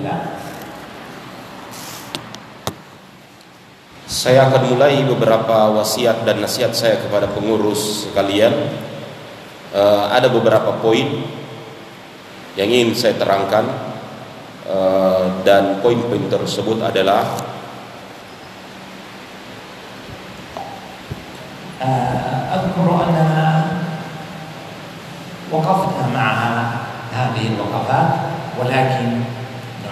لله Saya akan mulai beberapa wasiat dan nasihat saya kepada pengurus sekalian. Eh, ada beberapa poin yang ingin saya terangkan Eh, dan poin-poin tersebut adalah آه، أذكر أننا وقفنا مع هذه الوقفات ولكن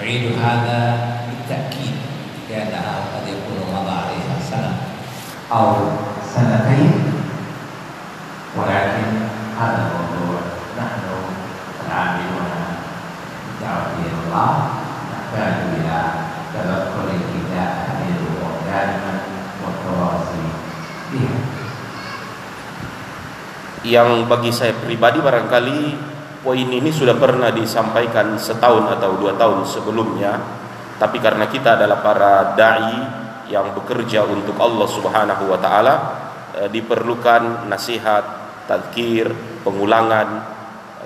نعيد هذا بالتأكيد لأنها قد يكون مضى عليها سنة أو سنتين ولكن هذا الموضوع نحن العاملون بالدعوة إلى الله نحتاج إلى تذكر الكتاب هذه الأمور دائما والتواصي بها yang bagi saya pribadi barangkali poin ini sudah pernah disampaikan setahun atau dua tahun sebelumnya tapi karena kita adalah para dai yang bekerja untuk Allah Subhanahu wa taala eh, diperlukan nasihat, tazkir, pengulangan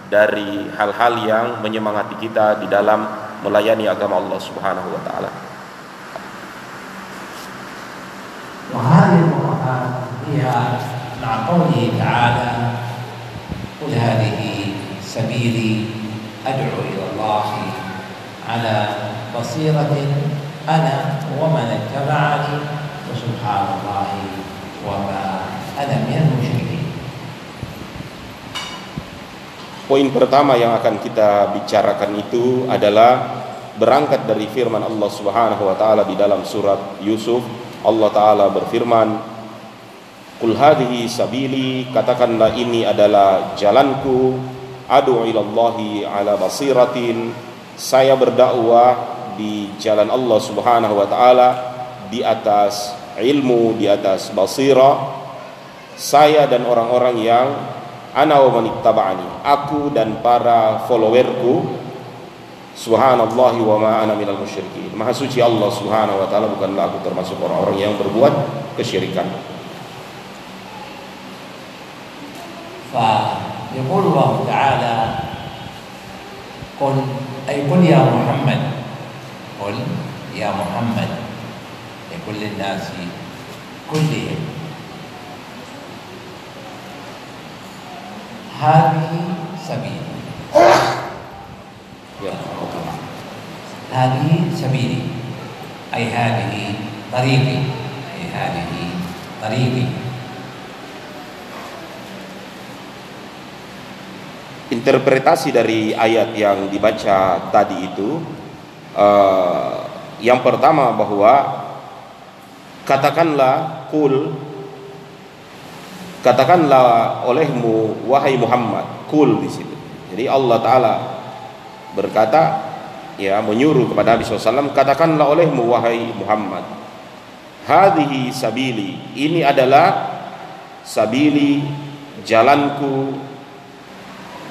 dari hal-hal yang menyemangati kita di dalam melayani agama Allah Subhanahu wa taala. وهذه الوقفات هي مع قوله تعالى قل هذه سبيلي أدعو إلى الله على بصيرة أنا ومن اتبعني وسبحان الله وما أنا من المشركين Poin pertama yang akan kita bicarakan itu adalah berangkat dari firman Allah Subhanahu wa taala di dalam surat Yusuf. Allah taala berfirman, "Qul hadhihi sabili," katakanlah ini adalah jalanku, adu ilallahi ala basiratin. Saya berdakwah di jalan Allah Subhanahu wa taala di atas ilmu, di atas basira. Saya dan orang-orang yang ana wa manittaba'ani aku dan para followerku subhanallahi wa ma ana minal musyrikin maha suci Allah subhanahu wa ta'ala bukanlah aku termasuk orang-orang yang berbuat kesyirikan فيقول الله تعالى قل أي قل يا محمد. قل يا محمد لكل الناس كلهم. هذه سبيلي. هذه سبيلي. أي هذه طريقي. أي هذه طريقي. Interpretasi dari ayat yang dibaca tadi itu eh, yang pertama bahwa katakanlah kul katakanlah olehmu wahai Muhammad kul di situ. Jadi Allah taala berkata ya menyuruh kepada Nabi SAW katakanlah olehmu wahai Muhammad hadhihi sabili ini adalah sabili jalanku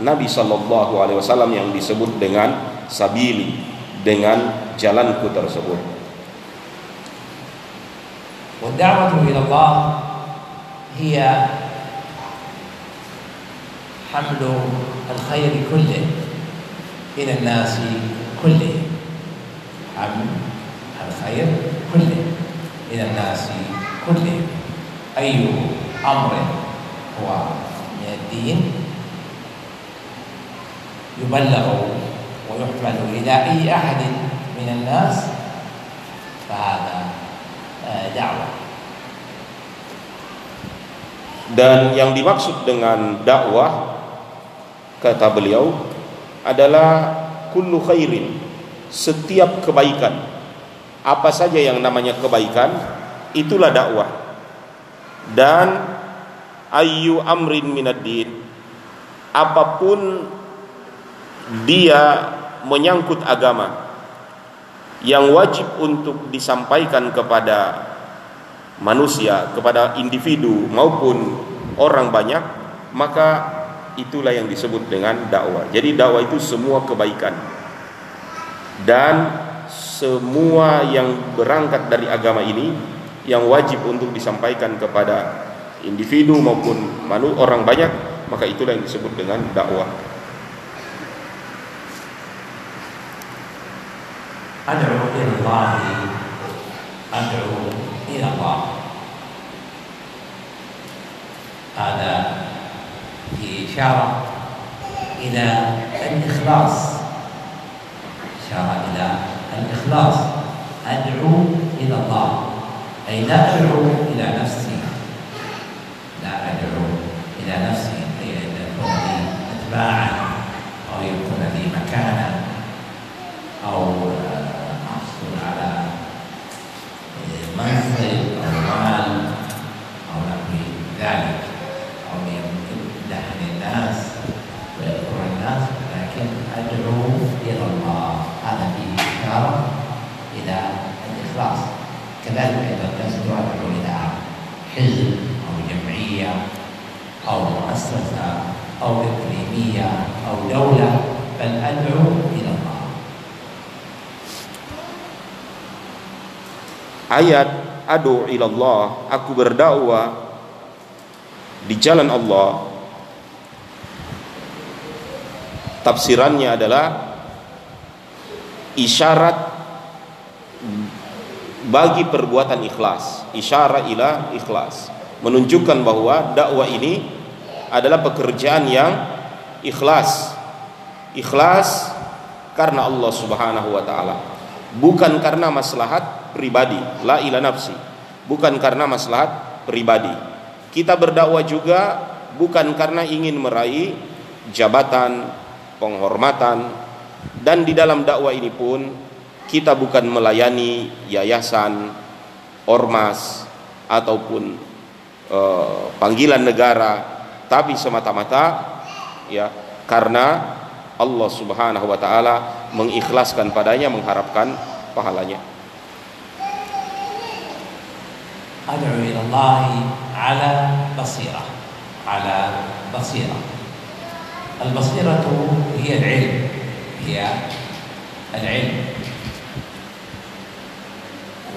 Nabi Shallallahu Alaihi Wasallam yang disebut dengan sabili dengan jalanku tersebut والدعوة إلى الله هي حمل الخير كله إلى الناس كلهم حمل الخير كله إلى الناس كلهم أي أمر هو من الدين يبلغ ويحمل إلى أي أحد من الناس فهذا آه، دعوة dan yang dimaksud dengan dakwah kata beliau adalah kullu khairin setiap kebaikan apa saja yang namanya kebaikan itulah dakwah dan ayu amrin minad-din apapun dia menyangkut agama yang wajib untuk disampaikan kepada manusia, kepada individu maupun orang banyak, maka itulah yang disebut dengan dakwah. Jadi dakwah itu semua kebaikan. Dan semua yang berangkat dari agama ini yang wajib untuk disampaikan kepada individu maupun manu orang banyak, maka itulah yang disebut dengan dakwah. الله أدعو إلى الله هذا في إشارة إلى الإخلاص إشارة إلى الإخلاص أدعو إلى الله أي لا أدعو إلى نفسي لا أدعو إلى نفسي أي أن يكون لي أتباعا أو يكون لي مكانا أو الإخلاص كذلك أيضا لست أدعو إلى حزب أو جمعية أو مؤسسة أو إقليمية أو دولة بل أدعو إلى الله ayat adu ilallah aku berdakwah di jalan Allah tafsirannya adalah isyarat bagi perbuatan ikhlas isyarat ila ikhlas. Menunjukkan bahwa dakwah ini adalah pekerjaan yang ikhlas. Ikhlas karena Allah Subhanahu wa taala. Bukan karena maslahat pribadi. La ila nafsi. Bukan karena maslahat pribadi. Kita berdakwah juga bukan karena ingin meraih jabatan penghormatan. Dan di dalam dakwah ini pun kita bukan melayani yayasan, ormas ataupun e, panggilan negara, tapi semata-mata ya karena Allah Subhanahu wa taala mengikhlaskan padanya mengharapkan pahalanya. Ad'u ala basirah. Ala. Al-basirah al-ilm.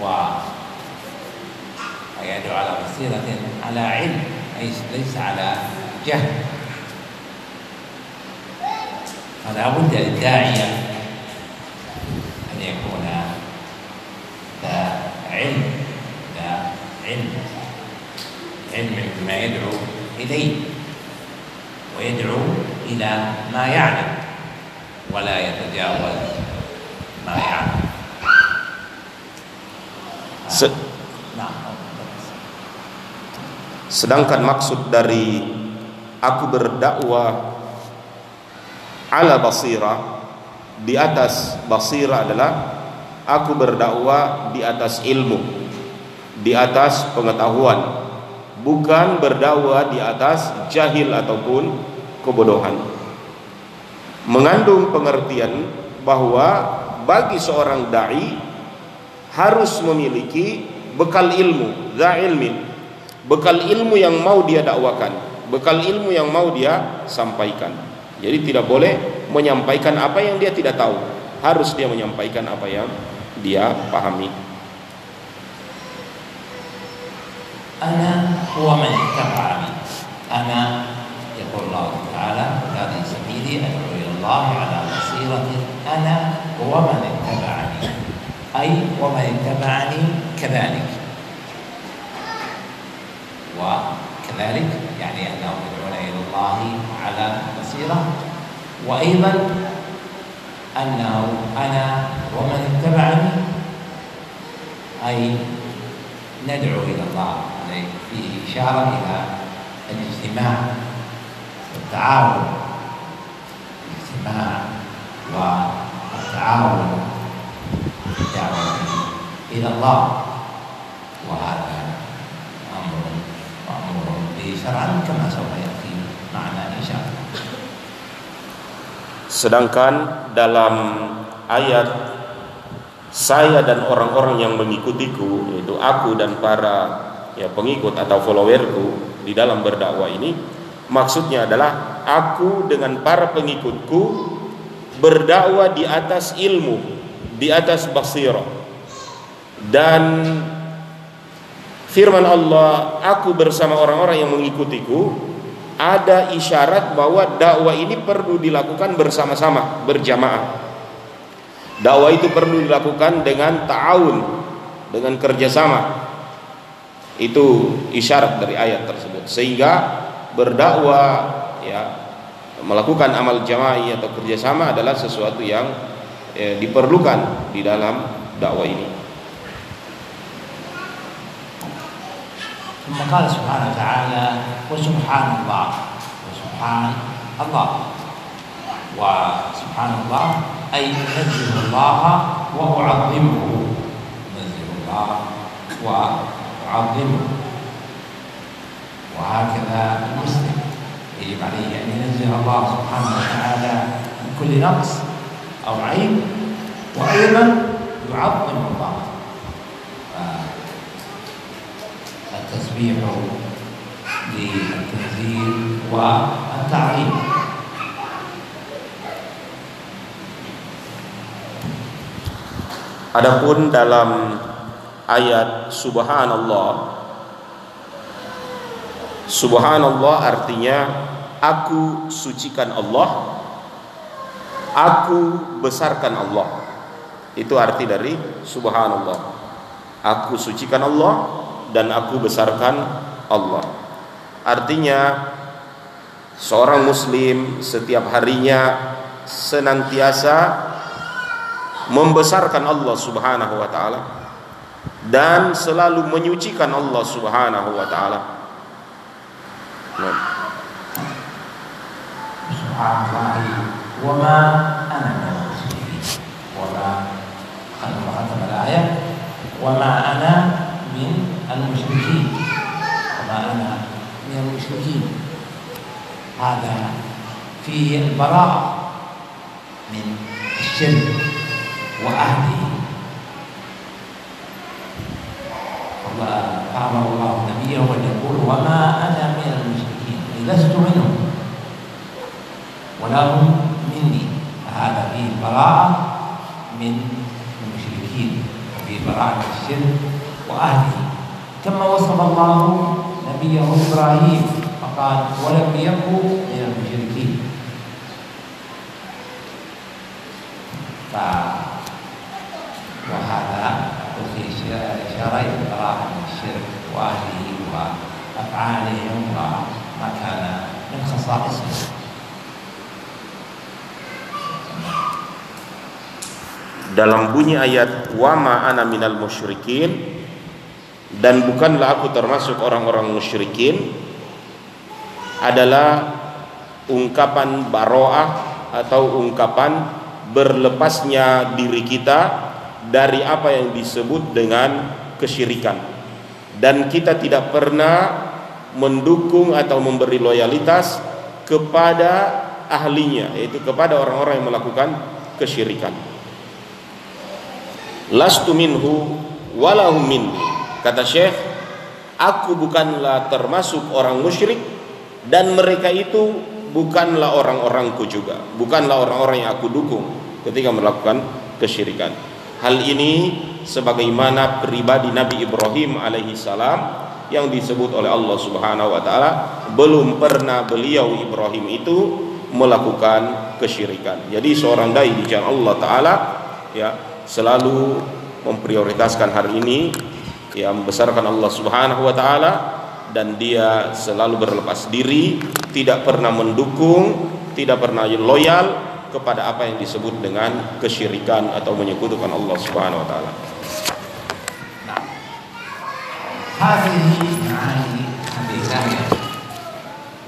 و يدعو على بصيرة على علم ليس ليس على جهل. فلا بد للداعية أن يكون ذا علم ذا علم علم بما يدعو إليه ويدعو إلى ما يعلم ولا يتجاوز ما يعلم. Se Sedangkan maksud dari aku berdakwah ala basira di atas basira adalah aku berdakwah di atas ilmu, di atas pengetahuan, bukan berdakwah di atas jahil ataupun kebodohan. Mengandung pengertian bahwa bagi seorang dai harus memiliki bekal ilmu, za ilmin, bekal ilmu yang mau dia dakwakan, bekal ilmu yang mau dia sampaikan. Jadi tidak boleh menyampaikan apa yang dia tidak tahu. Harus dia menyampaikan apa yang dia pahami. أنا هو من اتبعني أنا يقول الله تعالى هذه سبيلي أدعو إلى الله على بصيرة أنا ومن اتبعني أي ومن اتبعني كذلك. وكذلك يعني أنهم يدعون إلى الله على بصيرة. وأيضا أنه أنا ومن اتبعني أي ندعو إلى الله فيه إشارة إلى الاجتماع والتعاون. الاجتماع والتعاون. Allah. Amrun Disarankan asal sedangkan dalam ayat saya dan orang-orang yang mengikutiku yaitu aku dan para ya pengikut atau followerku di dalam berdakwah ini maksudnya adalah aku dengan para pengikutku berdakwah di atas ilmu di atas basirah. Dan firman Allah aku bersama orang-orang yang mengikutiku ada isyarat bahwa dakwah ini perlu dilakukan bersama-sama berjamaah. Dakwah itu perlu dilakukan dengan ta'awun dengan kerjasama. Itu isyarat dari ayat tersebut. Sehingga berdakwah ya melakukan amal jamaah atau kerjasama adalah sesuatu yang eh, diperlukan di dalam dakwah ini ثم قال سبحانه وتعالى وسبحان الله وسبحان الله وسبحان الله أي أنزه الله وأعظمه أنزه الله وأعظمه وهكذا المسلم يجب عليه أن ينزه الله سبحانه وتعالى من كل نقص أو عيب وأيضا يعظم الله التسبيح للتنزيل والتعظيم Adapun dalam ayat subhanallah Subhanallah artinya aku sucikan Allah aku besarkan Allah itu arti dari subhanallah aku sucikan Allah dan aku besarkan Allah. Artinya seorang muslim setiap harinya senantiasa membesarkan Allah Subhanahu wa taala dan selalu menyucikan Allah Subhanahu wa taala. Subhanallah ana min wa ma khatama al-ayat wa ma ana min المشركين. وما أنا من المشركين. هذا فيه البراءة من الشرك وأهله. فأمر الله نبيه أن يقول وما أنا من المشركين. لست منهم. ولا هم مني. فهذا فيه براءة من المشركين. وفيه براءة من الشرك وأهله. كما وصف الله نبيه إبراهيم فقال ولم يكن من المشركين. ف وهذا في إشارة إلى براءة من الشرك وأهله وأفعالهم وما كان من خصائصه. Dalam bunyi ayat wa ma ana minal musyrikin dan bukanlah aku termasuk orang-orang musyrikin adalah ungkapan baroah atau ungkapan berlepasnya diri kita dari apa yang disebut dengan kesyirikan. Dan kita tidak pernah mendukung atau memberi loyalitas kepada ahlinya yaitu kepada orang-orang yang melakukan kesyirikan lastu minhu walahum minni Kata Syekh, aku bukanlah termasuk orang musyrik dan mereka itu bukanlah orang-orangku juga, bukanlah orang-orang yang aku dukung ketika melakukan kesyirikan. Hal ini sebagaimana pribadi Nabi Ibrahim alaihi salam yang disebut oleh Allah Subhanahu wa taala belum pernah beliau Ibrahim itu melakukan kesyirikan. Jadi seorang dai di jalan Allah taala ya selalu memprioritaskan hari ini yang membesarkan Allah Subhanahu wa taala dan dia selalu berlepas diri, tidak pernah mendukung, tidak pernah loyal kepada apa yang disebut dengan kesyirikan atau menyekutukan Allah Subhanahu wa taala. هذه معاني حديثية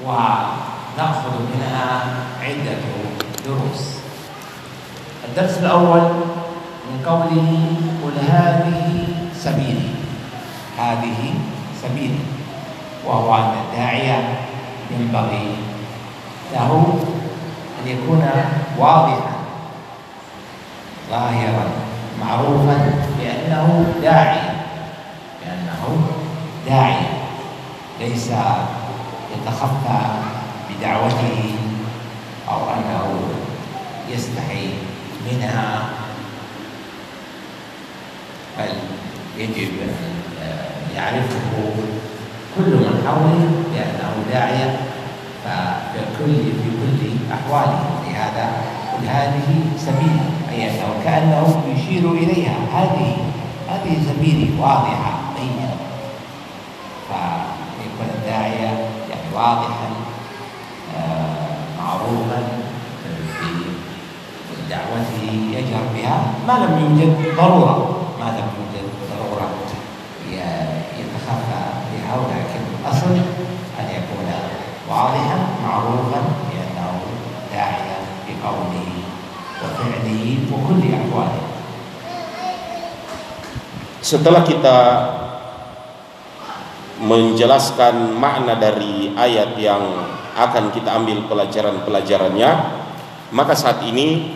ونأخذ منها عدة دروس الدرس الأول من قوله قل هذه سبيلي. هذه سبيل وهو أن الداعية ينبغي له أن يكون واضحا ظاهرا معروفا بأنه داعي. بأنه داعي. ليس يتخفى بدعوته أو أنه يستحي منها. يجب أن يعرفه كل من حوله؟ بأنه داعية ففي كل في كل أحواله. لهذا قل هذه سبيلي أي أنه كأنه يشير إليها. هذه هذه سبيلي واضحة بينة فيكون الداعية يعني واضحا آه، معروفا في دعوته يجهر بها. ما لم يوجد ضرورة. ما لم يوجد ضرورة يتخفى بها ولكن الأصل أن يكون واضحا معروفا بأنه داعيا بقوله وفعله وكل أحواله Setelah kita menjelaskan makna dari ayat yang akan kita ambil pelajaran-pelajarannya, maka saat ini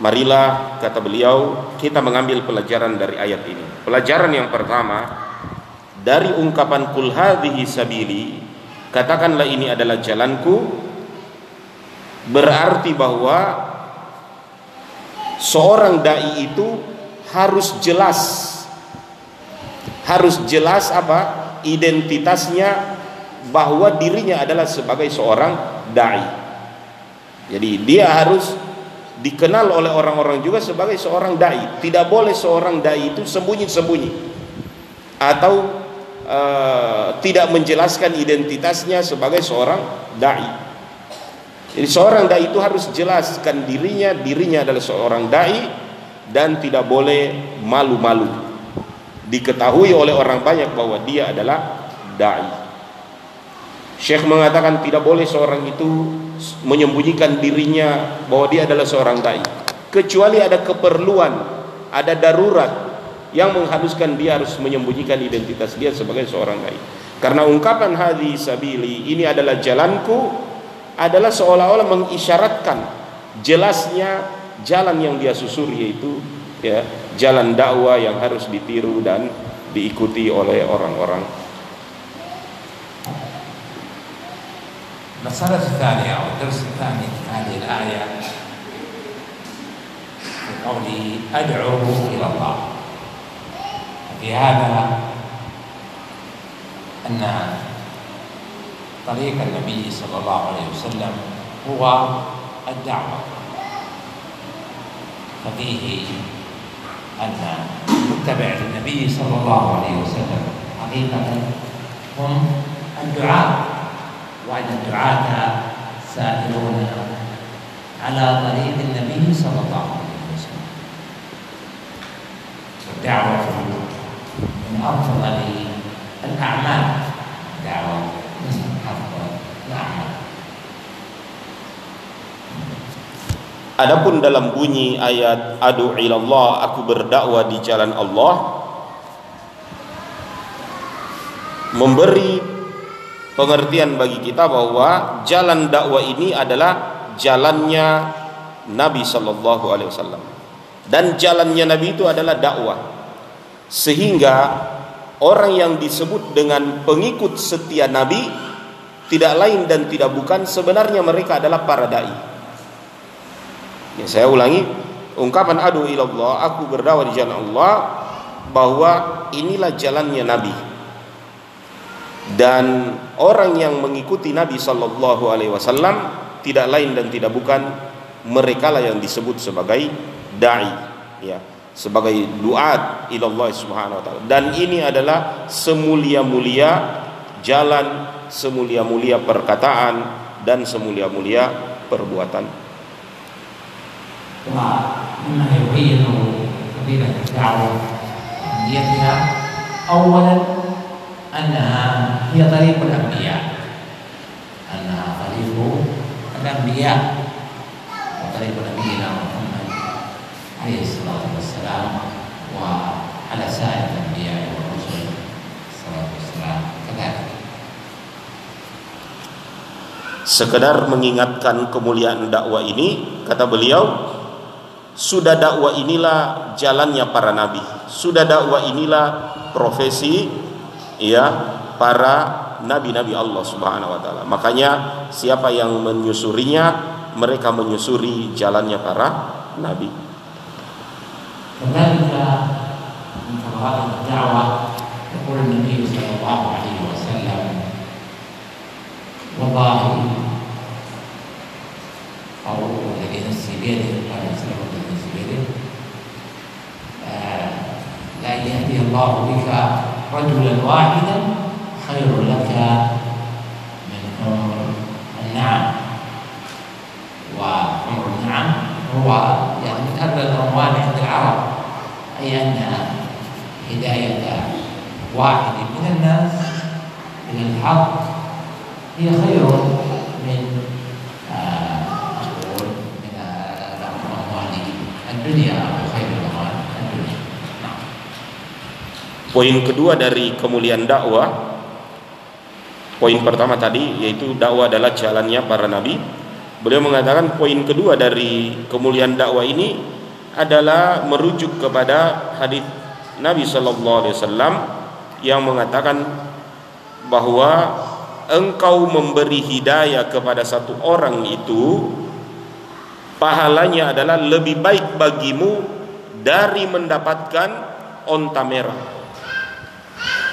marilah kata beliau kita mengambil pelajaran dari ayat ini. Pelajaran yang pertama dari ungkapan kul hadhihi sabili katakanlah ini adalah jalanku berarti bahwa seorang dai itu harus jelas. Harus jelas apa? Identitasnya bahwa dirinya adalah sebagai seorang dai. Jadi dia harus dikenal oleh orang-orang juga sebagai seorang dai tidak boleh seorang dai itu sembunyi-sembunyi atau uh, tidak menjelaskan identitasnya sebagai seorang dai. Jadi seorang dai itu harus jelaskan dirinya, dirinya adalah seorang dai dan tidak boleh malu-malu. Diketahui oleh orang banyak bahwa dia adalah dai. Syekh mengatakan tidak boleh seorang itu menyembunyikan dirinya bahwa dia adalah seorang dai kecuali ada keperluan, ada darurat yang mengharuskan dia harus menyembunyikan identitas dia sebagai seorang dai. Karena ungkapan hadhi sabili ini adalah jalanku adalah seolah-olah mengisyaratkan jelasnya jalan yang dia susuri yaitu ya jalan dakwah yang harus ditiru dan diikuti oleh orang-orang. المسألة الثانية أو الدرس الثاني في هذه الآية. في قوله أدعو إلى الله. في هذا أن طريق النبي صلى الله عليه وسلم هو الدعوة. ففيه أن المتبع للنبي صلى الله عليه وسلم حقيقة هم الدعاء. وأن الدعاة سائرون على طريق النبي صلى الله عليه وسلم والدعوة من أفضل الأعمال دعوة من أفضل الأعمال Adapun dalam bunyi ayat adu ilallah aku berdakwah di jalan Allah memberi pengertian bagi kita bahwa jalan dakwah ini adalah jalannya Nabi sallallahu alaihi wasallam dan jalannya Nabi itu adalah dakwah sehingga orang yang disebut dengan pengikut setia Nabi tidak lain dan tidak bukan sebenarnya mereka adalah para dai. Ya, saya ulangi, ungkapan adu ilallah, aku berdakwah di jalan Allah bahwa inilah jalannya Nabi dan orang yang mengikuti Nabi Shallallahu Alaihi Wasallam tidak lain dan tidak bukan mereka lah yang disebut sebagai dai ya sebagai duat ilallah subhanahu wa taala. Dan ini adalah semulia-mulia jalan semulia-mulia perkataan dan semulia-mulia perbuatan anna hiya tariqul anbiya anna tariqul anbiya wa tariqul nabiyina Muhammad alaihi salatu wassalam wa ala sa'ir anbiya wa rusul salatu wassalam. Sekedar mengingatkan kemuliaan dakwah ini, kata beliau, sudah dakwah inilah jalannya para nabi, sudah dakwah inilah profesi ya para nabi-nabi Allah Subhanahu wa taala makanya siapa yang menyusurinya mereka menyusuri jalannya para nabi كذلك من فضائل الدعوة يقول النبي صلى الله عليه وسلم والله أو الذي نفسي بيده قال سلم الذي نفسي بيده آه، لأن يهدي الله بك رجلا واحدا خير لك من حمر النعم وحمر النعم هو يعني من أغلى الأموال عند العرب أي أن هداية واحد من الناس إلى الحق هي خير من آه، نقول من آه، أموال الدنيا خير. Poin kedua dari kemuliaan dakwah Poin pertama tadi yaitu dakwah adalah jalannya para nabi. Beliau mengatakan poin kedua dari kemuliaan dakwah ini adalah merujuk kepada hadis Nabi Shallallahu Alaihi Wasallam yang mengatakan bahwa engkau memberi hidayah kepada satu orang itu pahalanya adalah lebih baik bagimu dari mendapatkan onta merah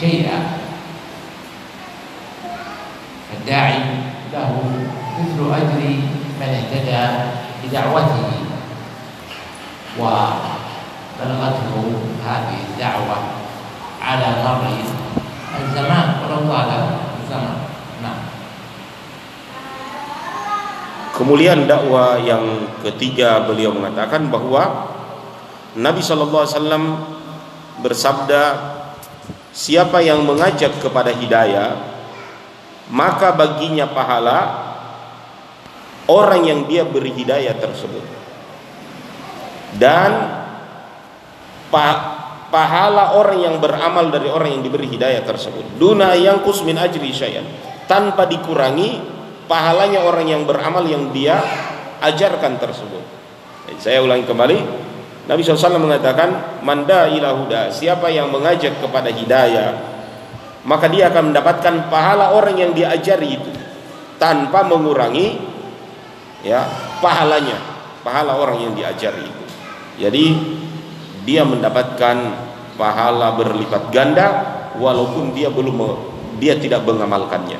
شيئا فالداعي له مثل أجر من اهتدى بدعوته وبلغته هذه الدعوة على مر الزمان ولو طال الزمان نعم Kemuliaan dakwah yang ketiga beliau mengatakan bahwa Nabi Shallallahu Alaihi Wasallam bersabda, siapa yang mengajak kepada hidayah, maka baginya pahala orang yang dia beri hidayah tersebut. Dan pa- pahala orang yang beramal dari orang yang diberi hidayah tersebut. Duna yang kusmin ajri syai'an. Tanpa dikurangi pahalanya orang yang beramal yang dia ajarkan tersebut. Saya ulangi kembali. Nabi SAW mengatakan, Manda ila huda, siapa yang mengajak kepada hidayah, maka dia akan mendapatkan pahala orang yang diajari itu tanpa mengurangi ya pahalanya, pahala orang yang diajari itu. Jadi dia mendapatkan pahala berlipat ganda walaupun dia belum dia tidak mengamalkannya.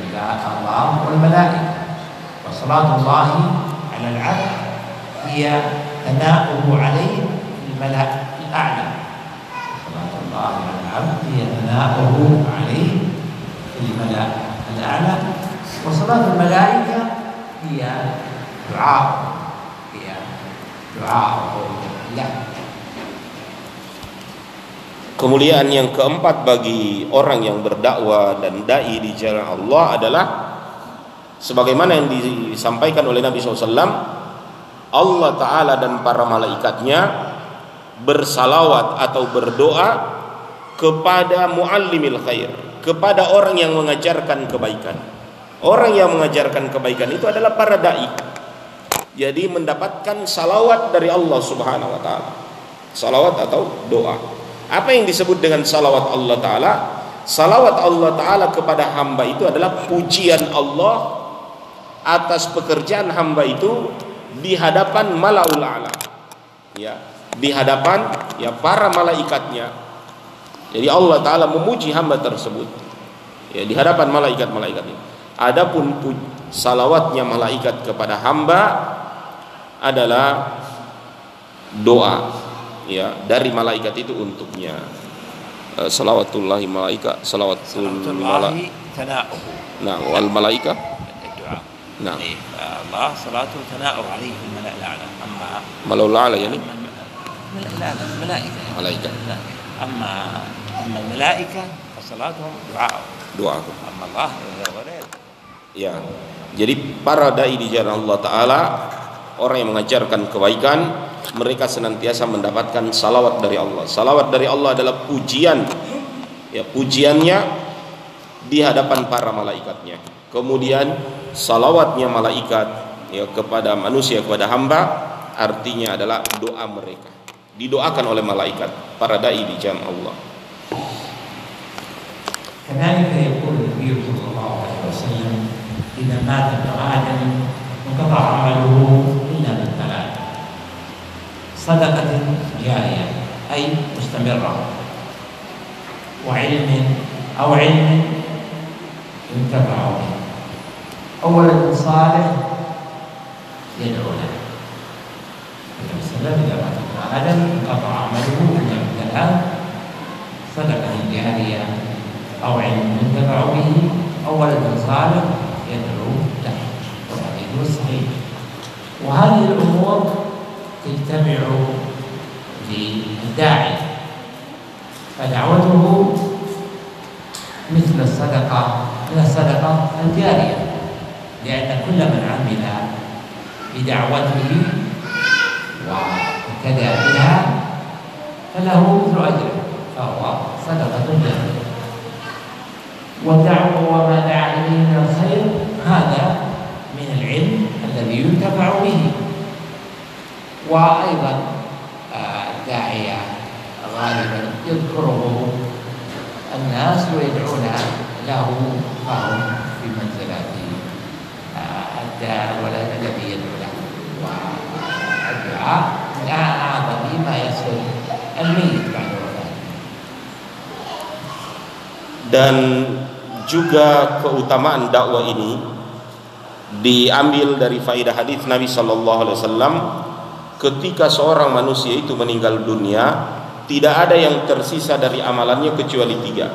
الله والملائكة. وصلاة الله على العبد هي ثناؤه عليه في الملأ الأعلى. صلاة الله على العبد هي ثناؤه عليه في الملأ الأعلى. وصلاة الملائكة هي دعاء هي دعاء له. Kemuliaan yang keempat bagi orang yang berdakwah dan dai di jalan Allah adalah sebagaimana yang disampaikan oleh Nabi SAW Allah Ta'ala dan para malaikatnya bersalawat atau berdoa kepada muallimil khair kepada orang yang mengajarkan kebaikan. Orang yang mengajarkan kebaikan itu adalah para dai. Jadi mendapatkan salawat dari Allah Subhanahu wa taala. Salawat atau doa apa yang disebut dengan salawat Allah Ta'ala? Salawat Allah Ta'ala kepada hamba itu adalah pujian Allah atas pekerjaan hamba itu di hadapan malaul a'la. Ya, di hadapan ya para malaikatnya. Jadi Allah taala memuji hamba tersebut. Ya di hadapan malaikat-malaikatnya. Adapun salawatnya malaikat kepada hamba adalah doa ya dari malaikat itu untuknya. Uh, salawatullahi malaika salawatul malaika nah wal malaika نعم الله صلاته ثناؤه عليه في الملأ الأعلى أما ملأ الأعلى يعني لا لا الملائكة ملائكة أما أما الملائكة فصلاتهم دعاء دعاء أما الله غير ya jadi para dai di jalan Allah Taala orang yang mengajarkan kebaikan mereka senantiasa mendapatkan salawat dari Allah salawat dari Allah adalah pujian ya pujiannya di hadapan para malaikatnya kemudian salawatnya malaikat ya kepada manusia kepada hamba artinya adalah doa mereka didoakan oleh malaikat para dai di jalan Allah كذلك يقول النبي صلى الله عليه وسلم إذا مات ابن آدم انقطع عمله إلا من ثلاث صدقة جارية أي مستمرة. وعلم أو علم ينتفع به أو ولد صالح يدعو له. إذا مات ابن آدم انقطع عمله إلا من ثلاث صدقة جارية أو علم ينتفع به. أو ولد صالح يدعو له. والحديث وهذه الأمور تجتمع للداعي. فدعوته مثل الصدقة من الصدقة الجارية لأن كل من عمل بدعوته واهتدى بها فله مثل أجره فهو صدقة جارية. والدعوة وما دعا إليه من الخير هذا من العلم الذي ينتفع به. وأيضا آه، الداعية غالبا يذكره الناس ويدعون له فهم في منزلة آه، الداعي الولد الذي يدعو له والدعاء من أعظم ما يصل الميت بعد وفاته dan juga keutamaan dakwah ini diambil dari faidah hadis Nabi Shallallahu Alaihi Wasallam ketika seorang manusia itu meninggal dunia tidak ada yang tersisa dari amalannya kecuali tiga.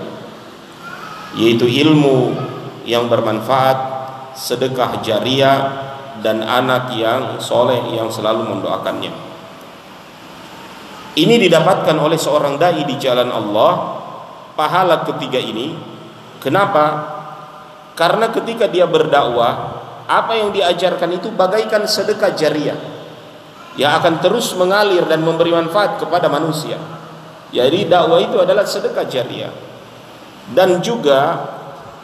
Yaitu ilmu yang bermanfaat sedekah jariah dan anak yang soleh yang selalu mendoakannya. Ini didapatkan oleh seorang dai di jalan Allah pahala ketiga ini. Kenapa? Karena ketika dia berdakwah apa yang diajarkan itu bagaikan sedekah jariah yang akan terus mengalir dan memberi manfaat kepada manusia. Jadi dakwah itu adalah sedekah jariah. Dan juga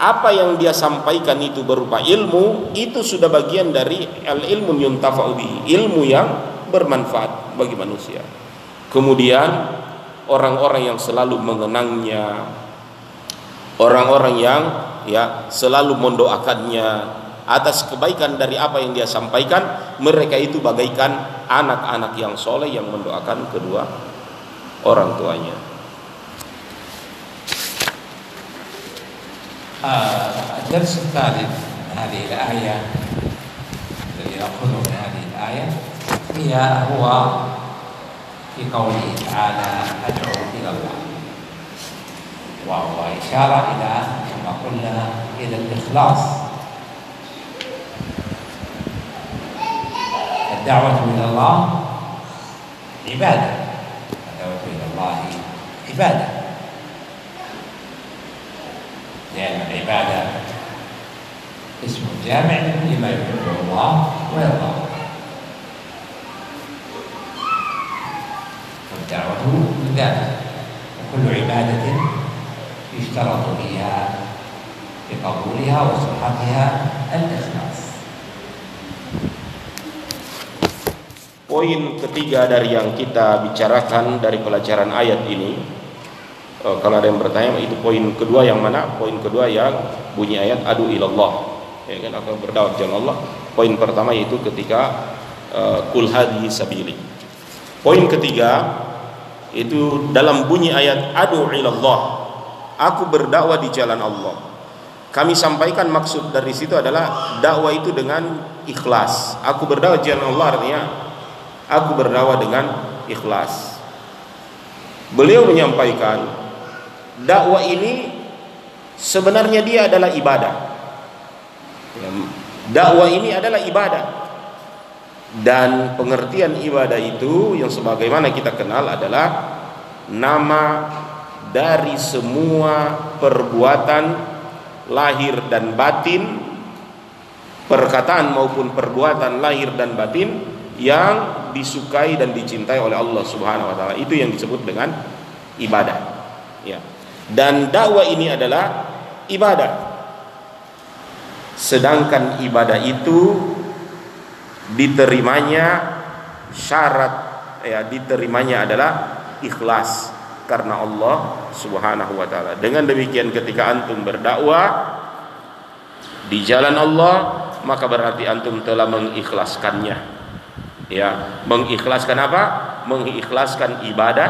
apa yang dia sampaikan itu berupa ilmu itu sudah bagian dari al ilmu yuntafa'u ilmu yang bermanfaat bagi manusia. Kemudian orang-orang yang selalu mengenangnya, orang-orang yang ya selalu mendoakannya, atas kebaikan dari apa yang dia sampaikan mereka itu bagaikan anak-anak yang soleh yang mendoakan kedua orang tuanya الدرس الثالث من هذه الآية الذي نأخذه من هذه الآية هي هو في قوله تعالى أدعو إلى الله وهو إشارة إلى كما قلنا إلى الإخلاص الدعوة إلى الله عبادة. الدعوة إلى الله عبادة. لأن العبادة اسم جامع لكل ما يحبه الله ويرضاه والدعوة ذلك وكل عبادة يشترط فيها بقبولها وصحتها الإخلاص. Poin ketiga dari yang kita bicarakan dari pelajaran ayat ini uh, Kalau ada yang bertanya itu poin kedua yang mana? Poin kedua yang bunyi ayat adu ilallah ya kan akan berdakwah jalan Allah. Poin pertama yaitu ketika uh, kul sabili. Poin ketiga itu dalam bunyi ayat adu ilallah. Aku berdakwah di jalan Allah. Kami sampaikan maksud dari situ adalah dakwah itu dengan ikhlas. Aku berdakwah jalan Allah artinya aku berdakwah dengan ikhlas. Beliau menyampaikan dakwah ini sebenarnya dia adalah ibadah. Ya, dakwah ini adalah ibadah. Dan pengertian ibadah itu yang sebagaimana kita kenal adalah nama dari semua perbuatan lahir dan batin perkataan maupun perbuatan lahir dan batin yang disukai dan dicintai oleh Allah Subhanahu wa taala. Itu yang disebut dengan ibadah. Ya. Dan dakwah ini adalah ibadah. Sedangkan ibadah itu diterimanya syarat ya diterimanya adalah ikhlas karena Allah Subhanahu wa taala. Dengan demikian ketika antum berdakwah di jalan Allah maka berarti antum telah mengikhlaskannya Ya, mengikhlaskan apa? Mengikhlaskan ibadah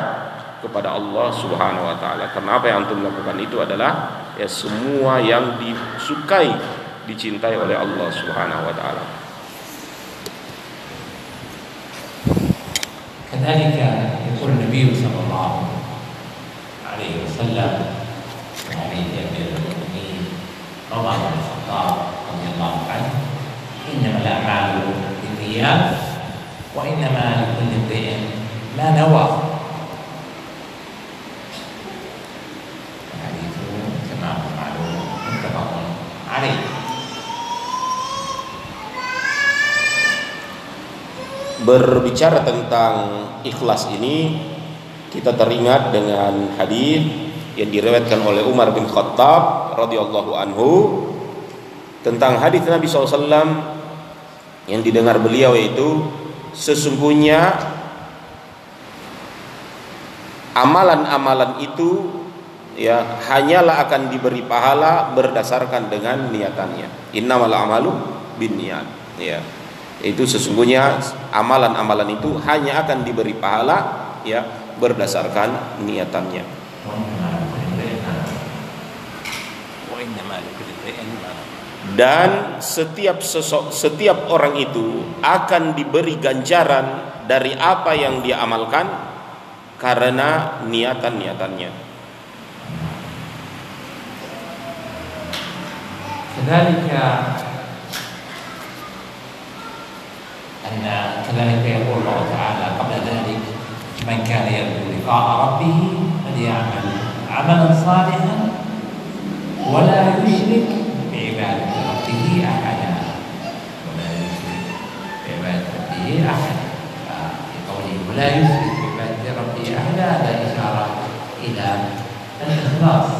kepada Allah Subhanahu wa taala. Karena apa yang antum lakukan itu adalah ya semua yang disukai, dicintai oleh Allah Subhanahu wa taala. كذلك يقول النبي صلى الله عليه وسلم في حديث امير المؤمنين عمر بن الخطاب رضي الله عنه انما الاعمال بالنيات وانما لكل امرئ ما نوى الحديث كما هو معلوم متفق عليه Berbicara tentang ikhlas ini kita teringat dengan hadis yang diriwayatkan oleh Umar bin Khattab radhiyallahu anhu tentang hadis Nabi SAW yang didengar beliau yaitu sesungguhnya amalan-amalan itu ya hanyalah akan diberi pahala berdasarkan dengan niatannya. Innamal amalu bin niat ya. Itu sesungguhnya amalan-amalan itu hanya akan diberi pahala ya berdasarkan niatannya dan setiap sesok, setiap orang itu akan diberi ganjaran dari apa yang dia amalkan karena niatan-niatannya. كذلك أن كذلك يقول الله تعالى قبل ذلك من كان يرجو لقاء ربه فليعمل عملا صالحا ولا يشرك بعبادة ربه أحدا ولا يشرك بعبادة ربه أحدا في قوله ولا يشرك بعبادة ربه أحدا هذا إشارة إلى الإخلاص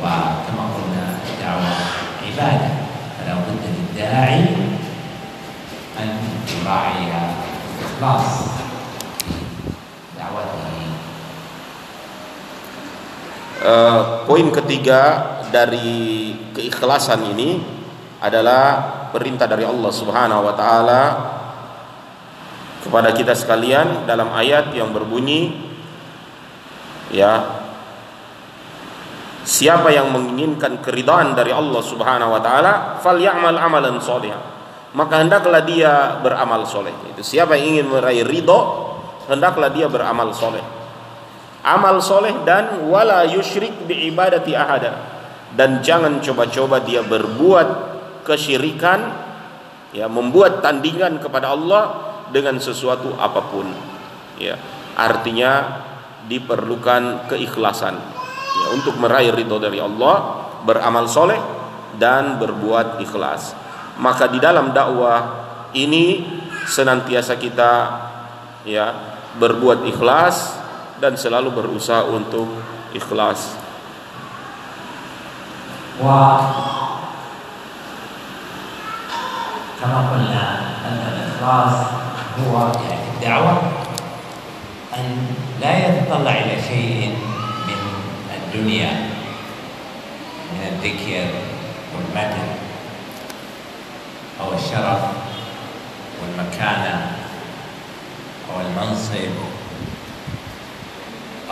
وكما قلنا الدعوة عبادة فلا بد للداعي أن يراعي الإخلاص Uh, poin ketiga dari keikhlasan ini adalah perintah dari Allah Subhanahu wa taala kepada kita sekalian dalam ayat yang berbunyi ya Siapa yang menginginkan keridhaan dari Allah Subhanahu wa taala, falyamal amalan sholihan. Maka hendaklah dia beramal soleh. Itu siapa yang ingin meraih ridho, hendaklah dia beramal soleh. Amal soleh dan wala yusyrik bi ibadati ahada. Dan jangan coba-coba dia berbuat kesyirikan, ya membuat tandingan kepada Allah dengan sesuatu apa pun. Ya, artinya diperlukan keikhlasan ya, untuk meraih ridho dari Allah beramal soleh dan berbuat ikhlas maka di dalam dakwah ini senantiasa kita ya berbuat ikhlas dan selalu berusaha untuk ikhlas. وكما قلنا أن الإخلاص هو يعني الدعوة أن لا يتطلع إلى شيء من الدنيا من الذكر والمدح أو الشرف والمكانة أو المنصب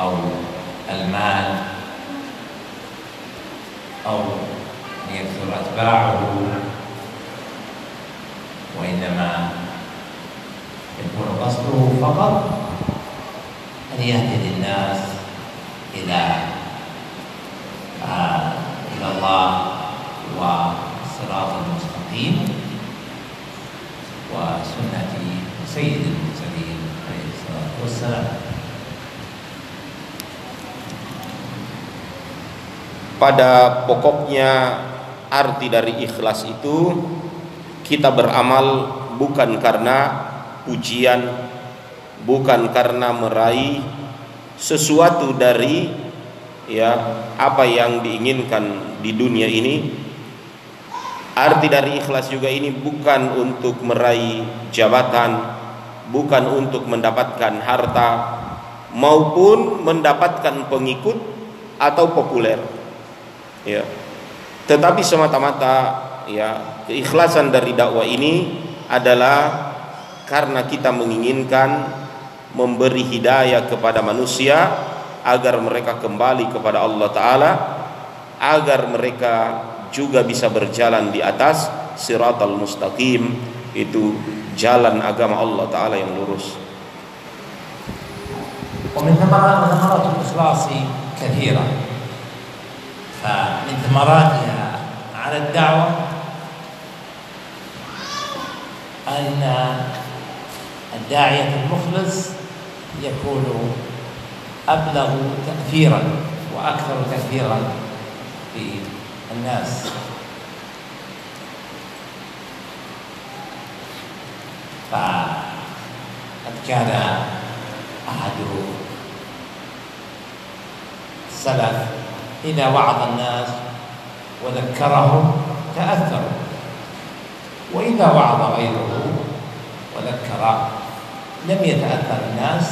أو المال أو أن يكثر أتباعه وإنما يكون قصده فقط أن يهدي الناس إلى آه إلى الله والصراط المستقيم وسنة سيد المرسلين عليه الصلاة والسلام. Pada pokoknya arti dari ikhlas itu kita beramal bukan karena pujian bukan karena meraih sesuatu dari ya apa yang diinginkan di dunia ini. Arti dari ikhlas juga ini bukan untuk meraih jabatan bukan untuk mendapatkan harta maupun mendapatkan pengikut atau populer ya tetapi semata-mata ya keikhlasan dari dakwah ini adalah karena kita menginginkan memberi hidayah kepada manusia agar mereka kembali kepada Allah taala agar mereka juga bisa berjalan di atas siratal mustaqim itu jalan agama Allah taala yang lurus ومن ثمرات ثمرات الإخلاص كثيرة فمن ثمراتها على الدعوة. أن الداعية المخلص يكون أبلغ تأثيرا وأكثر تأثيرا في الناس. فقد كان أحد السلف إذا وعظ الناس وذكرهم تأثروا. وإذا وعظ غيره وذكر لم يتأثر الناس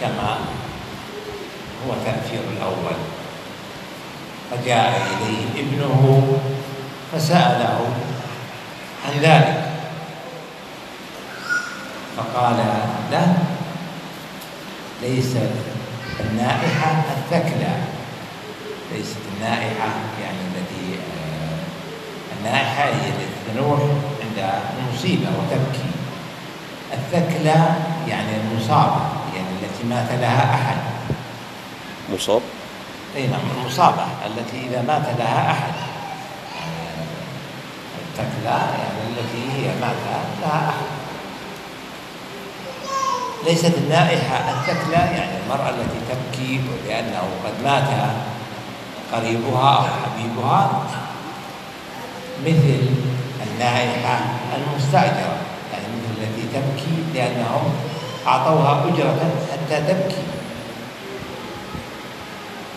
كما هو تأثير الأول. فجاء إليه ابنه فسأله عن ذلك. فقال له ليست النائحة الثكلى ليست النائحة يعني التي آه، النائحة هي التي تنوح عند المصيبة وتبكي. الثكلى يعني المصابة يعني التي مات لها أحد. musab أي نعم المصابة التي إذا مات لها أحد. يعني التكلى يعني التي هي مات لها أحد. ليست النائحة التكلى يعني المرأة التي تبكي لأنه قد مات. قريبها أو حبيبها. مثل النائحة المستأجرة يعني مثل التي تبكي لأنهم أعطوها أجرة حتى تبكي.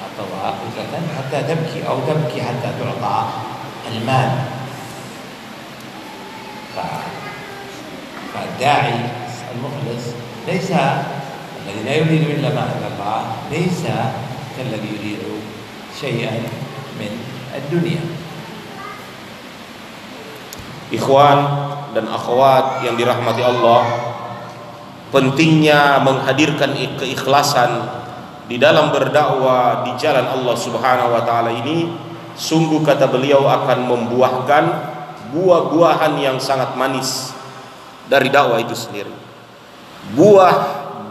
أعطوها أجرة حتى تبكي أو تبكي حتى تعطى المال. فالداعي المخلص ليس الذي لا يريد إلا ما أتى الله ليس كالذي يريد syai'an min ad-dunya. Ikhwan dan akhwat yang dirahmati Allah, pentingnya menghadirkan keikhlasan di dalam berdakwah di jalan Allah Subhanahu wa taala ini sungguh kata beliau akan membuahkan buah-buahan yang sangat manis dari dakwah itu sendiri. Buah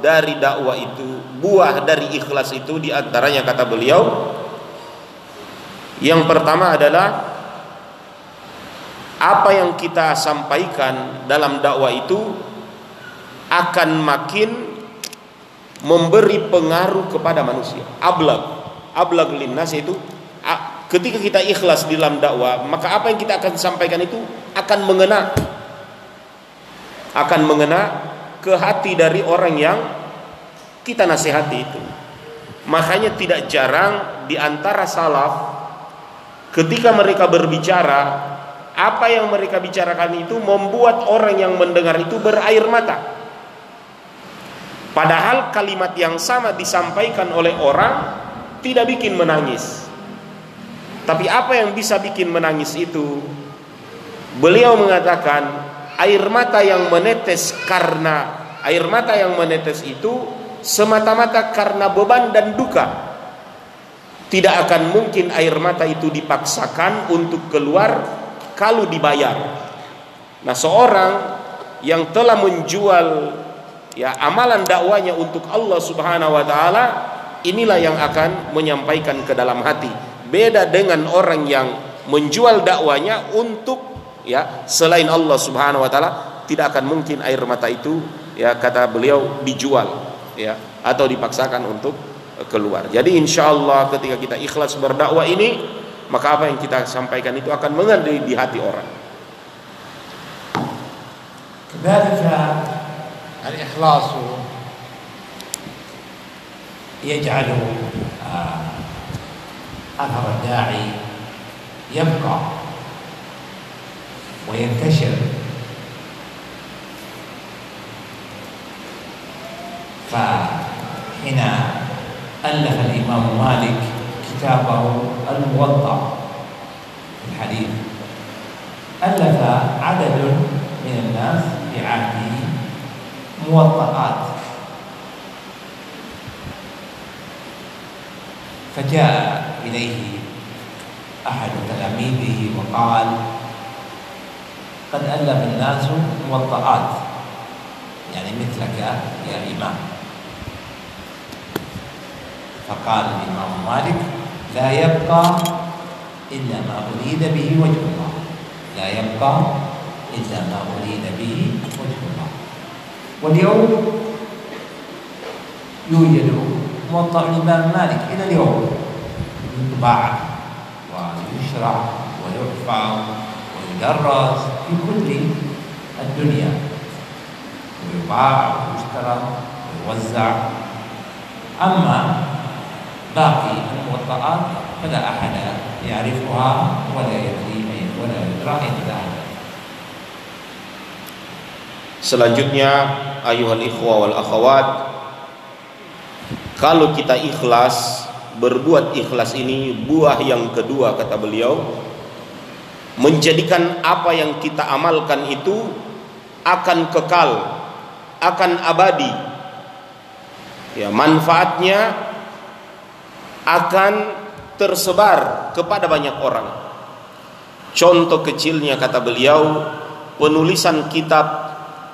dari dakwah itu, buah dari ikhlas itu di antaranya kata beliau yang pertama adalah apa yang kita sampaikan dalam dakwah itu akan makin memberi pengaruh kepada manusia. Ablag, ablag linnas itu ketika kita ikhlas di dalam dakwah, maka apa yang kita akan sampaikan itu akan mengena akan mengena ke hati dari orang yang kita nasihati itu. Makanya tidak jarang di antara salaf ketika mereka berbicara apa yang mereka bicarakan itu membuat orang yang mendengar itu berair mata. Padahal kalimat yang sama disampaikan oleh orang tidak bikin menangis. Tapi apa yang bisa bikin menangis itu? Beliau mengatakan air mata yang menetes karena air mata yang menetes itu semata-mata karena beban dan duka. Tidak akan mungkin air mata itu dipaksakan untuk keluar kalau dibayar. Nah, seorang yang telah menjual ya amalan dakwanya untuk Allah Subhanahu wa taala, inilah yang akan menyampaikan ke dalam hati. Beda dengan orang yang menjual dakwanya untuk ya selain Allah Subhanahu wa taala, tidak akan mungkin air mata itu ya kata beliau dijual ya atau dipaksakan untuk keluar. Jadi insya Allah ketika kita ikhlas berdakwah ini maka apa yang kita sampaikan itu akan mengalir di hati orang. كذلك الإخلاص يجعل أثر الداعي يبقى وينتشر فحين ألف الإمام مالك كتابه الموطأ في الحديث. ألف عدد من الناس في عهده موطئات فجاء إليه أحد تلاميذه وقال قد ألف الناس موطئات يعني مثلك يا إمام. فقال الإمام مالك لا يبقى إلا ما أريد به وجه الله. لا يبقى إلا ما أريد به وجه الله. واليوم يوجد موطأ الإمام مالك إلى اليوم يطبع ويشرع ويحفظ ويدرس في كل الدنيا. ويباع ويشترى ويوزع. أما باقي الموطئات فلا أحد يعرفها ولا يدري ولا يدرى أين ذهبت Selanjutnya ayuhal ikhwa wal akhawat Kalau kita ikhlas Berbuat ikhlas ini Buah yang kedua kata beliau Menjadikan apa yang kita amalkan itu Akan kekal Akan abadi Ya manfaatnya akan tersebar kepada banyak orang Contoh kecilnya kata beliau Penulisan kitab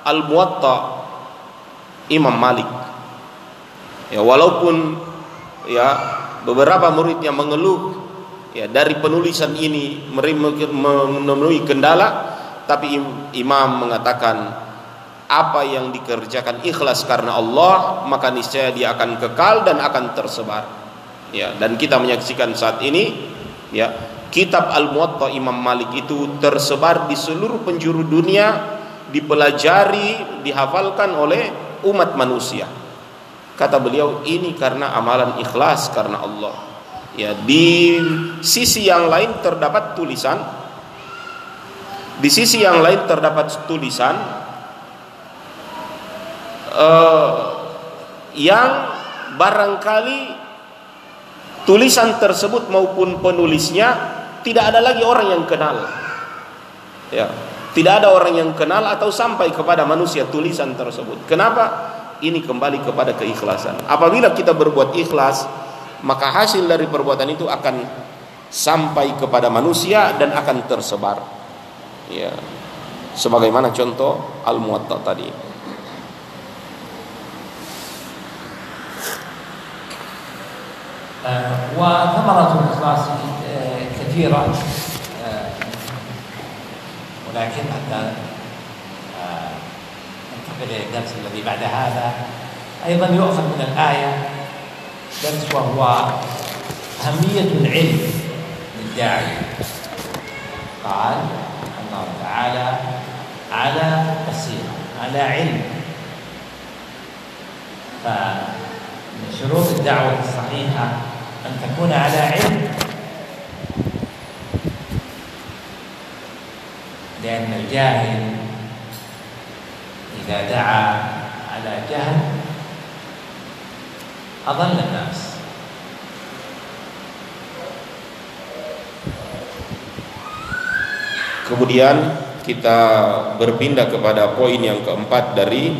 Al-Muwatta Imam Malik. Ya walaupun ya beberapa muridnya mengeluh ya dari penulisan ini menemui kendala tapi imam mengatakan apa yang dikerjakan ikhlas karena Allah maka niscaya dia akan kekal dan akan tersebar ya dan kita menyaksikan saat ini ya kitab Al-Muwatta Imam Malik itu tersebar di seluruh penjuru dunia dipelajari, dihafalkan oleh umat manusia. Kata beliau ini karena amalan ikhlas karena Allah. Ya, di sisi yang lain terdapat tulisan di sisi yang lain terdapat tulisan uh, yang barangkali tulisan tersebut maupun penulisnya tidak ada lagi orang yang kenal. Ya, tidak ada orang yang kenal atau sampai kepada manusia tulisan tersebut. Kenapa? Ini kembali kepada keikhlasan. Apabila kita berbuat ikhlas, maka hasil dari perbuatan itu akan sampai kepada manusia dan akan tersebar. Ya. Sebagaimana contoh Al-Muwatta tadi. وثمرة الإخلاص كثيرة. ولكن حتى آه، ننتقل إلى الدرس الذي بعد هذا. أيضا يؤخذ من الآية درس وهو أهمية العلم للداعي. قال الله تعالى على بصيرة على علم. فمن شروط الدعوة الصحيحة ان تكون على علم لأن الجاهل إذا دعا على جهل أضل الناس Kemudian kita berpindah kepada poin yang keempat dari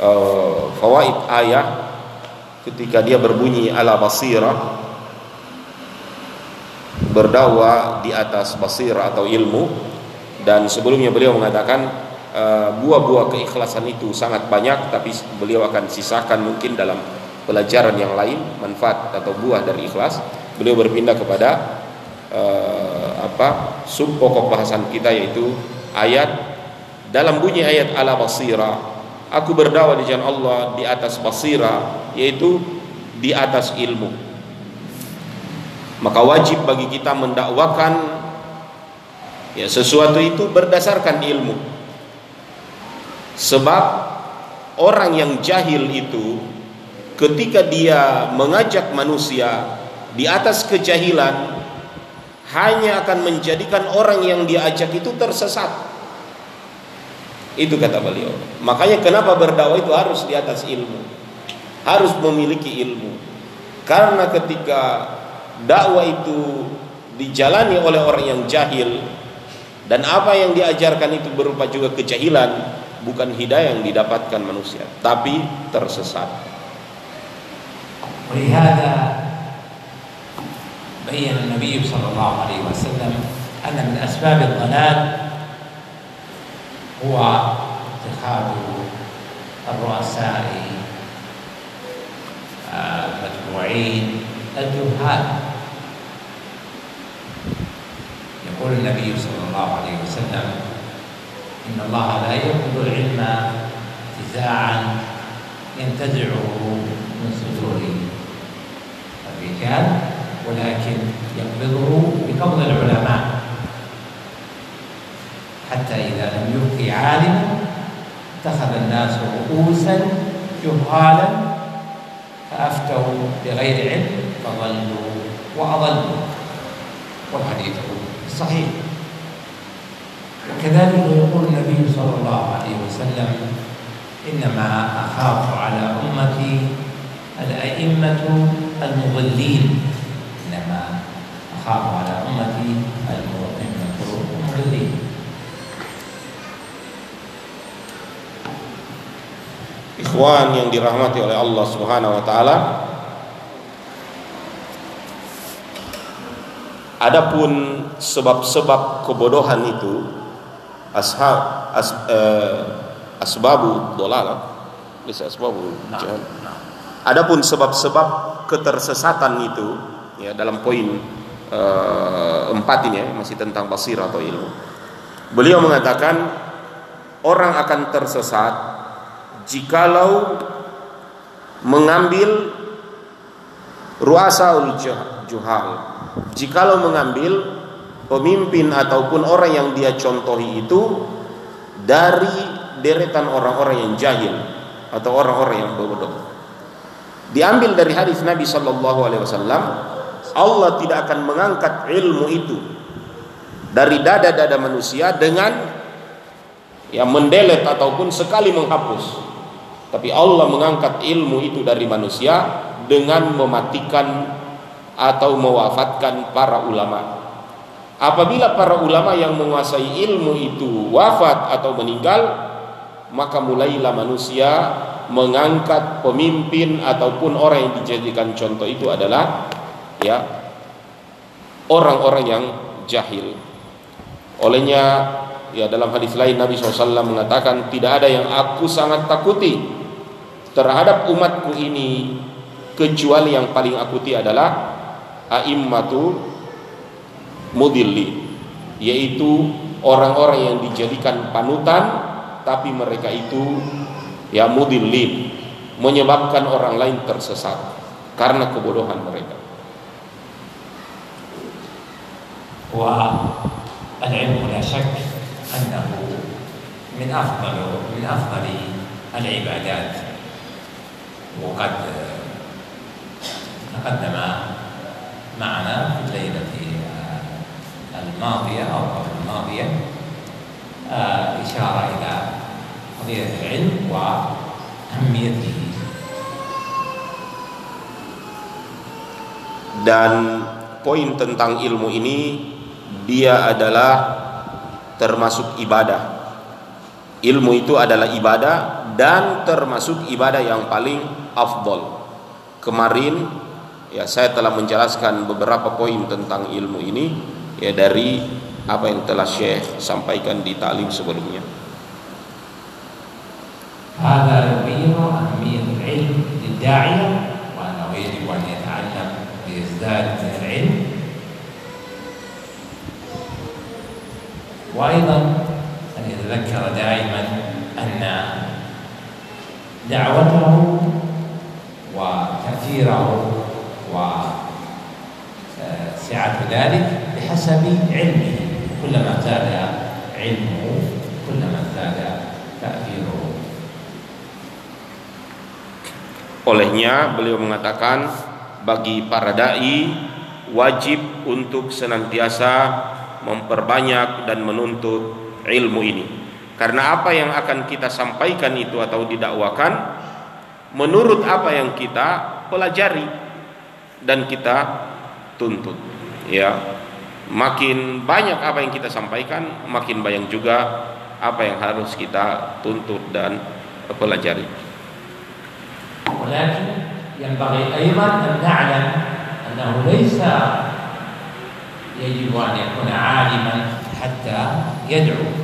uh, fawaid ayat ketika dia berbunyi ala basira berdakwah di atas basira atau ilmu. Dan sebelumnya beliau mengatakan uh, buah-buah keikhlasan itu sangat banyak tapi beliau akan sisakan mungkin dalam pelajaran yang lain manfaat atau buah dari ikhlas. Beliau berpindah kepada uh, apa sub pokok bahasan kita yaitu ayat dalam bunyi ayat ala basira aku berdakwah di jalan Allah di atas basira yaitu di atas ilmu maka wajib bagi kita mendakwakan ya sesuatu itu berdasarkan ilmu sebab orang yang jahil itu ketika dia mengajak manusia di atas kejahilan hanya akan menjadikan orang yang diajak itu tersesat. Itu kata beliau. Makanya kenapa berdakwah itu harus di atas ilmu. Harus memiliki ilmu. Karena ketika dakwah itu dijalani oleh orang yang jahil dan apa yang diajarkan itu berupa juga kejahilan, bukan hidayah yang didapatkan manusia, tapi tersesat. بين النبي صلى الله عليه وسلم أن من أسباب الضلال هو اتخاذ الرؤساء المتبوعين الجهال يقول النبي صلى الله عليه وسلم إن الله لا يقبل العلم انتزاعا ينتزعه من صدور الرجال ولكن يقبضه بقبض العلماء. حتى إذا لم يبقي عالما اتخذ الناس رؤوسا جهالا فأفتوا بغير علم فضلوا وأضلوا. والحديث صحيح. وكذلك يقول النبي صلى الله عليه وسلم إنما أخاف على أمتي الأئمة المضلين. أخاف على أمتي المضلين. Ikhwan yang dirahmati oleh Allah Subhanahu wa taala Adapun sebab-sebab kebodohan itu ashab as, eh, asbabu dolala bisa asbabu nah, nah. Adapun sebab-sebab ketersesatan itu ya dalam poin uh, empat ini ya, masih tentang basir atau ilmu. Beliau mengatakan orang akan tersesat jikalau mengambil ruasaul juhal. Jikalau mengambil pemimpin ataupun orang yang dia contohi itu dari deretan orang-orang yang jahil atau orang-orang yang bodoh. Diambil dari hadis Nabi Shallallahu Alaihi Wasallam Allah tidak akan mengangkat ilmu itu dari dada-dada manusia dengan yang mendelet ataupun sekali menghapus. Tapi Allah mengangkat ilmu itu dari manusia dengan mematikan atau mewafatkan para ulama. Apabila para ulama yang menguasai ilmu itu wafat atau meninggal, maka mulailah manusia mengangkat pemimpin ataupun orang yang dijadikan contoh itu adalah ya orang-orang yang jahil. Olehnya ya dalam hadis lain Nabi SAW mengatakan tidak ada yang aku sangat takuti terhadap umatku ini kecuali yang paling akuti adalah a'immatu mudilli yaitu orang-orang yang dijadikan panutan tapi mereka itu ya mudillin menyebabkan orang lain tersesat karena kebodohan mereka والعلم لا شك أنه من أفضل من أفضل العبادات وقد تقدم معنا في الليلة الماضية أو قبل الماضية إشارة إلى قضية العلم وأهميته dan poin tentang ilmu ini dia adalah termasuk ibadah. Ilmu itu adalah ibadah dan termasuk ibadah yang paling afdol. Kemarin ya saya telah menjelaskan beberapa poin tentang ilmu ini ya dari apa yang telah Syekh sampaikan di taklim sebelumnya. هذا يبين أهمية العلم للداعية وأنه يجب أن يتعلم ليزداد من العلم وأيضا أن يتذكر دائما أن دعوته وتأثيره وسعة ذلك بحسب علمه كلما زاد علمه كلما زاد تأثيره Olehnya beliau mengatakan bagi para dai wajib untuk senantiasa memperbanyak dan menuntut ilmu ini. Karena apa yang akan kita sampaikan itu atau didakwakan menurut apa yang kita pelajari dan kita tuntut. Ya. Makin banyak apa yang kita sampaikan, makin banyak juga apa yang harus kita tuntut dan pelajari. ولكن ينبغي أيضا أن نعلم أنه ليس يجب أن يكون عالما حتى يدعو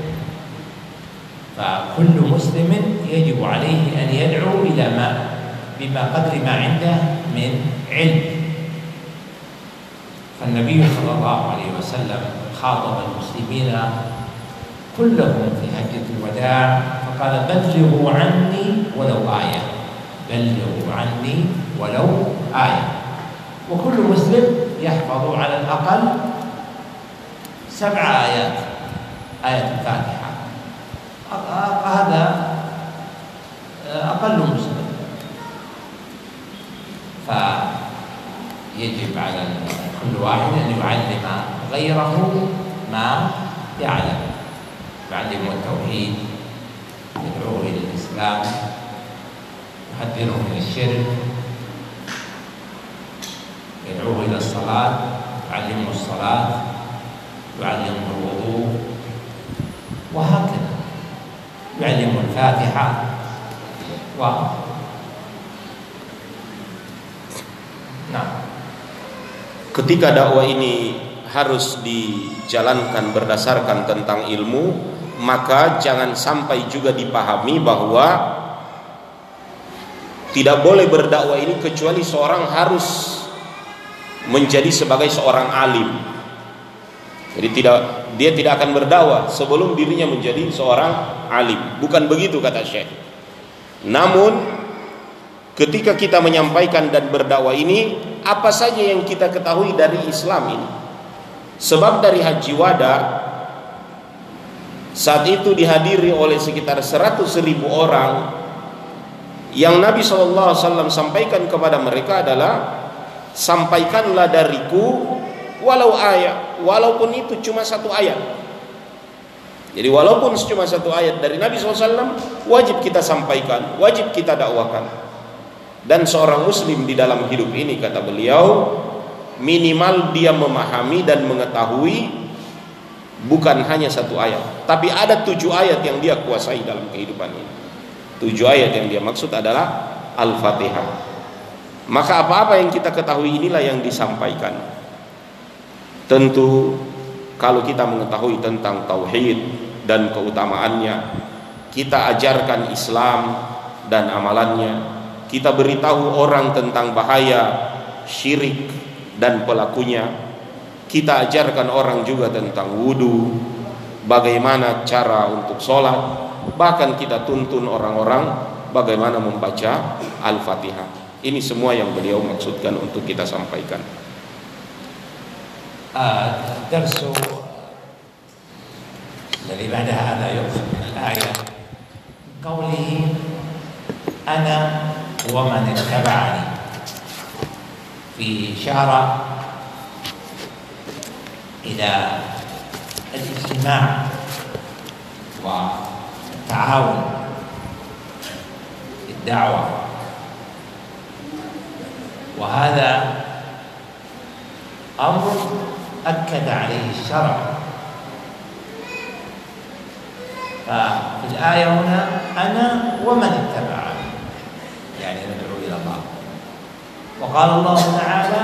فكل مسلم يجب عليه أن يدعو إلى ما بما قدر ما عنده من علم. فالنبي صلى الله عليه وسلم خاطب المسلمين كلهم في حجة الوداع فقال بلغوا عني ولو آية بلغوا عني ولو آية. وكل مسلم يحفظ على الأقل سبع آيات آية الفاتحة هذا أقل مسلم. فيجب على كل واحد أن يعلم غيره ما يعلم. يعلمه التوحيد يدعوه إلى الإسلام يحذره من الشرك يدعوه إلى الصلاة يعلمه الصلاة يعلمه الوضوء وهكذا. يعلمه الفاتحة و نعم Ketika dakwah ini harus dijalankan berdasarkan tentang ilmu, maka jangan sampai juga dipahami bahwa tidak boleh berdakwah ini kecuali seorang harus menjadi sebagai seorang alim. Jadi tidak dia tidak akan berdakwah sebelum dirinya menjadi seorang alim. Bukan begitu kata Syekh. Namun ketika kita menyampaikan dan berdakwah ini apa saja yang kita ketahui dari Islam ini. Sebab dari haji wada saat itu dihadiri oleh sekitar 100 ribu orang yang Nabi SAW sampaikan kepada mereka adalah sampaikanlah dariku walau ayat walaupun itu cuma satu ayat. Jadi walaupun cuma satu ayat dari Nabi SAW wajib kita sampaikan wajib kita dakwakan. Dan seorang muslim di dalam hidup ini kata beliau minimal dia memahami dan mengetahui bukan hanya satu ayat tapi ada tujuh ayat yang dia kuasai dalam kehidupan ini. Tujuh ayat yang dia maksud adalah Al-Fatihah. Maka apa-apa yang kita ketahui inilah yang disampaikan tentu kalau kita mengetahui tentang tauhid dan keutamaannya kita ajarkan Islam dan amalannya kita beritahu orang tentang bahaya syirik dan pelakunya kita ajarkan orang juga tentang wudhu bagaimana cara untuk sholat bahkan kita tuntun orang-orang bagaimana membaca Al-Fatihah. Ini semua yang beliau maksudkan untuk kita sampaikan الدرس الذي بعد هذا يؤخذ من الآية. قوله أنا ومن اتبعني. في إشارة إلى الاجتماع والتعاون في الدعوة. وهذا أمر أكد عليه الشرع. ففي الآية هنا أنا ومن اتبعني. يعني ندعو إلى الله. وقال الله تعالى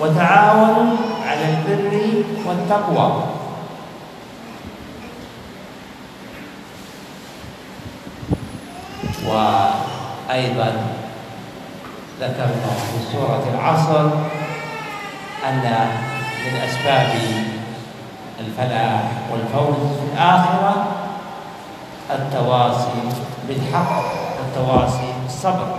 وتعاونوا على البر والتقوى. وأيضا ذكرنا في سورة العصر أن من أسباب الفلاح والفوز في الآخرة التواصي بالحق والتواصي بالصبر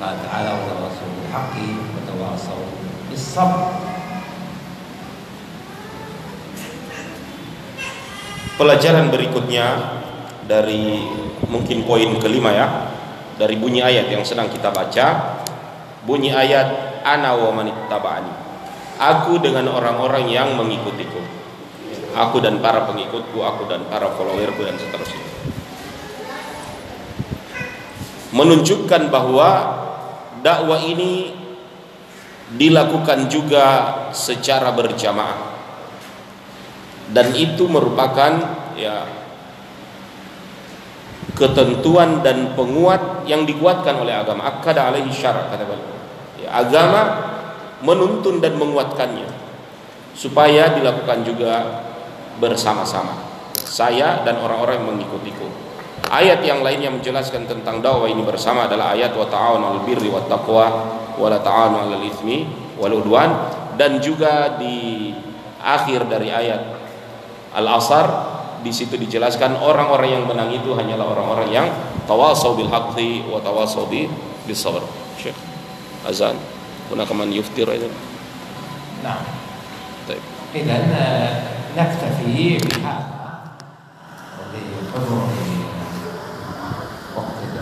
قال تعالى وتواصوا بالحق وتواصوا بالصبر Pelajaran berikutnya dari mungkin poin kelima ya dari bunyi ayat yang sedang kita baca bunyi ayat ana aku dengan orang-orang yang mengikutiku. Aku dan para pengikutku aku dan para followerku dan seterusnya. Menunjukkan bahwa dakwah ini dilakukan juga secara berjamaah. Dan itu merupakan ya ketentuan dan penguat yang dikuatkan oleh agama. Akada alaihi syarat kata beliau agama menuntun dan menguatkannya supaya dilakukan juga bersama-sama saya dan orang-orang yang mengikutiku ayat yang lain yang menjelaskan tentang dakwah ini bersama adalah ayat wa ta'awun al birri wa taqwa wa la ta'awun al ithmi wal udwan dan juga di akhir dari ayat Al-Asar di situ dijelaskan orang-orang yang menang itu hanyalah orang-orang yang tawasau bil haqqi wa tawasau bis sabr. Syekh azan. هناك من يفطر أيضا. نعم. طيب. إذا نكتفي بهذا.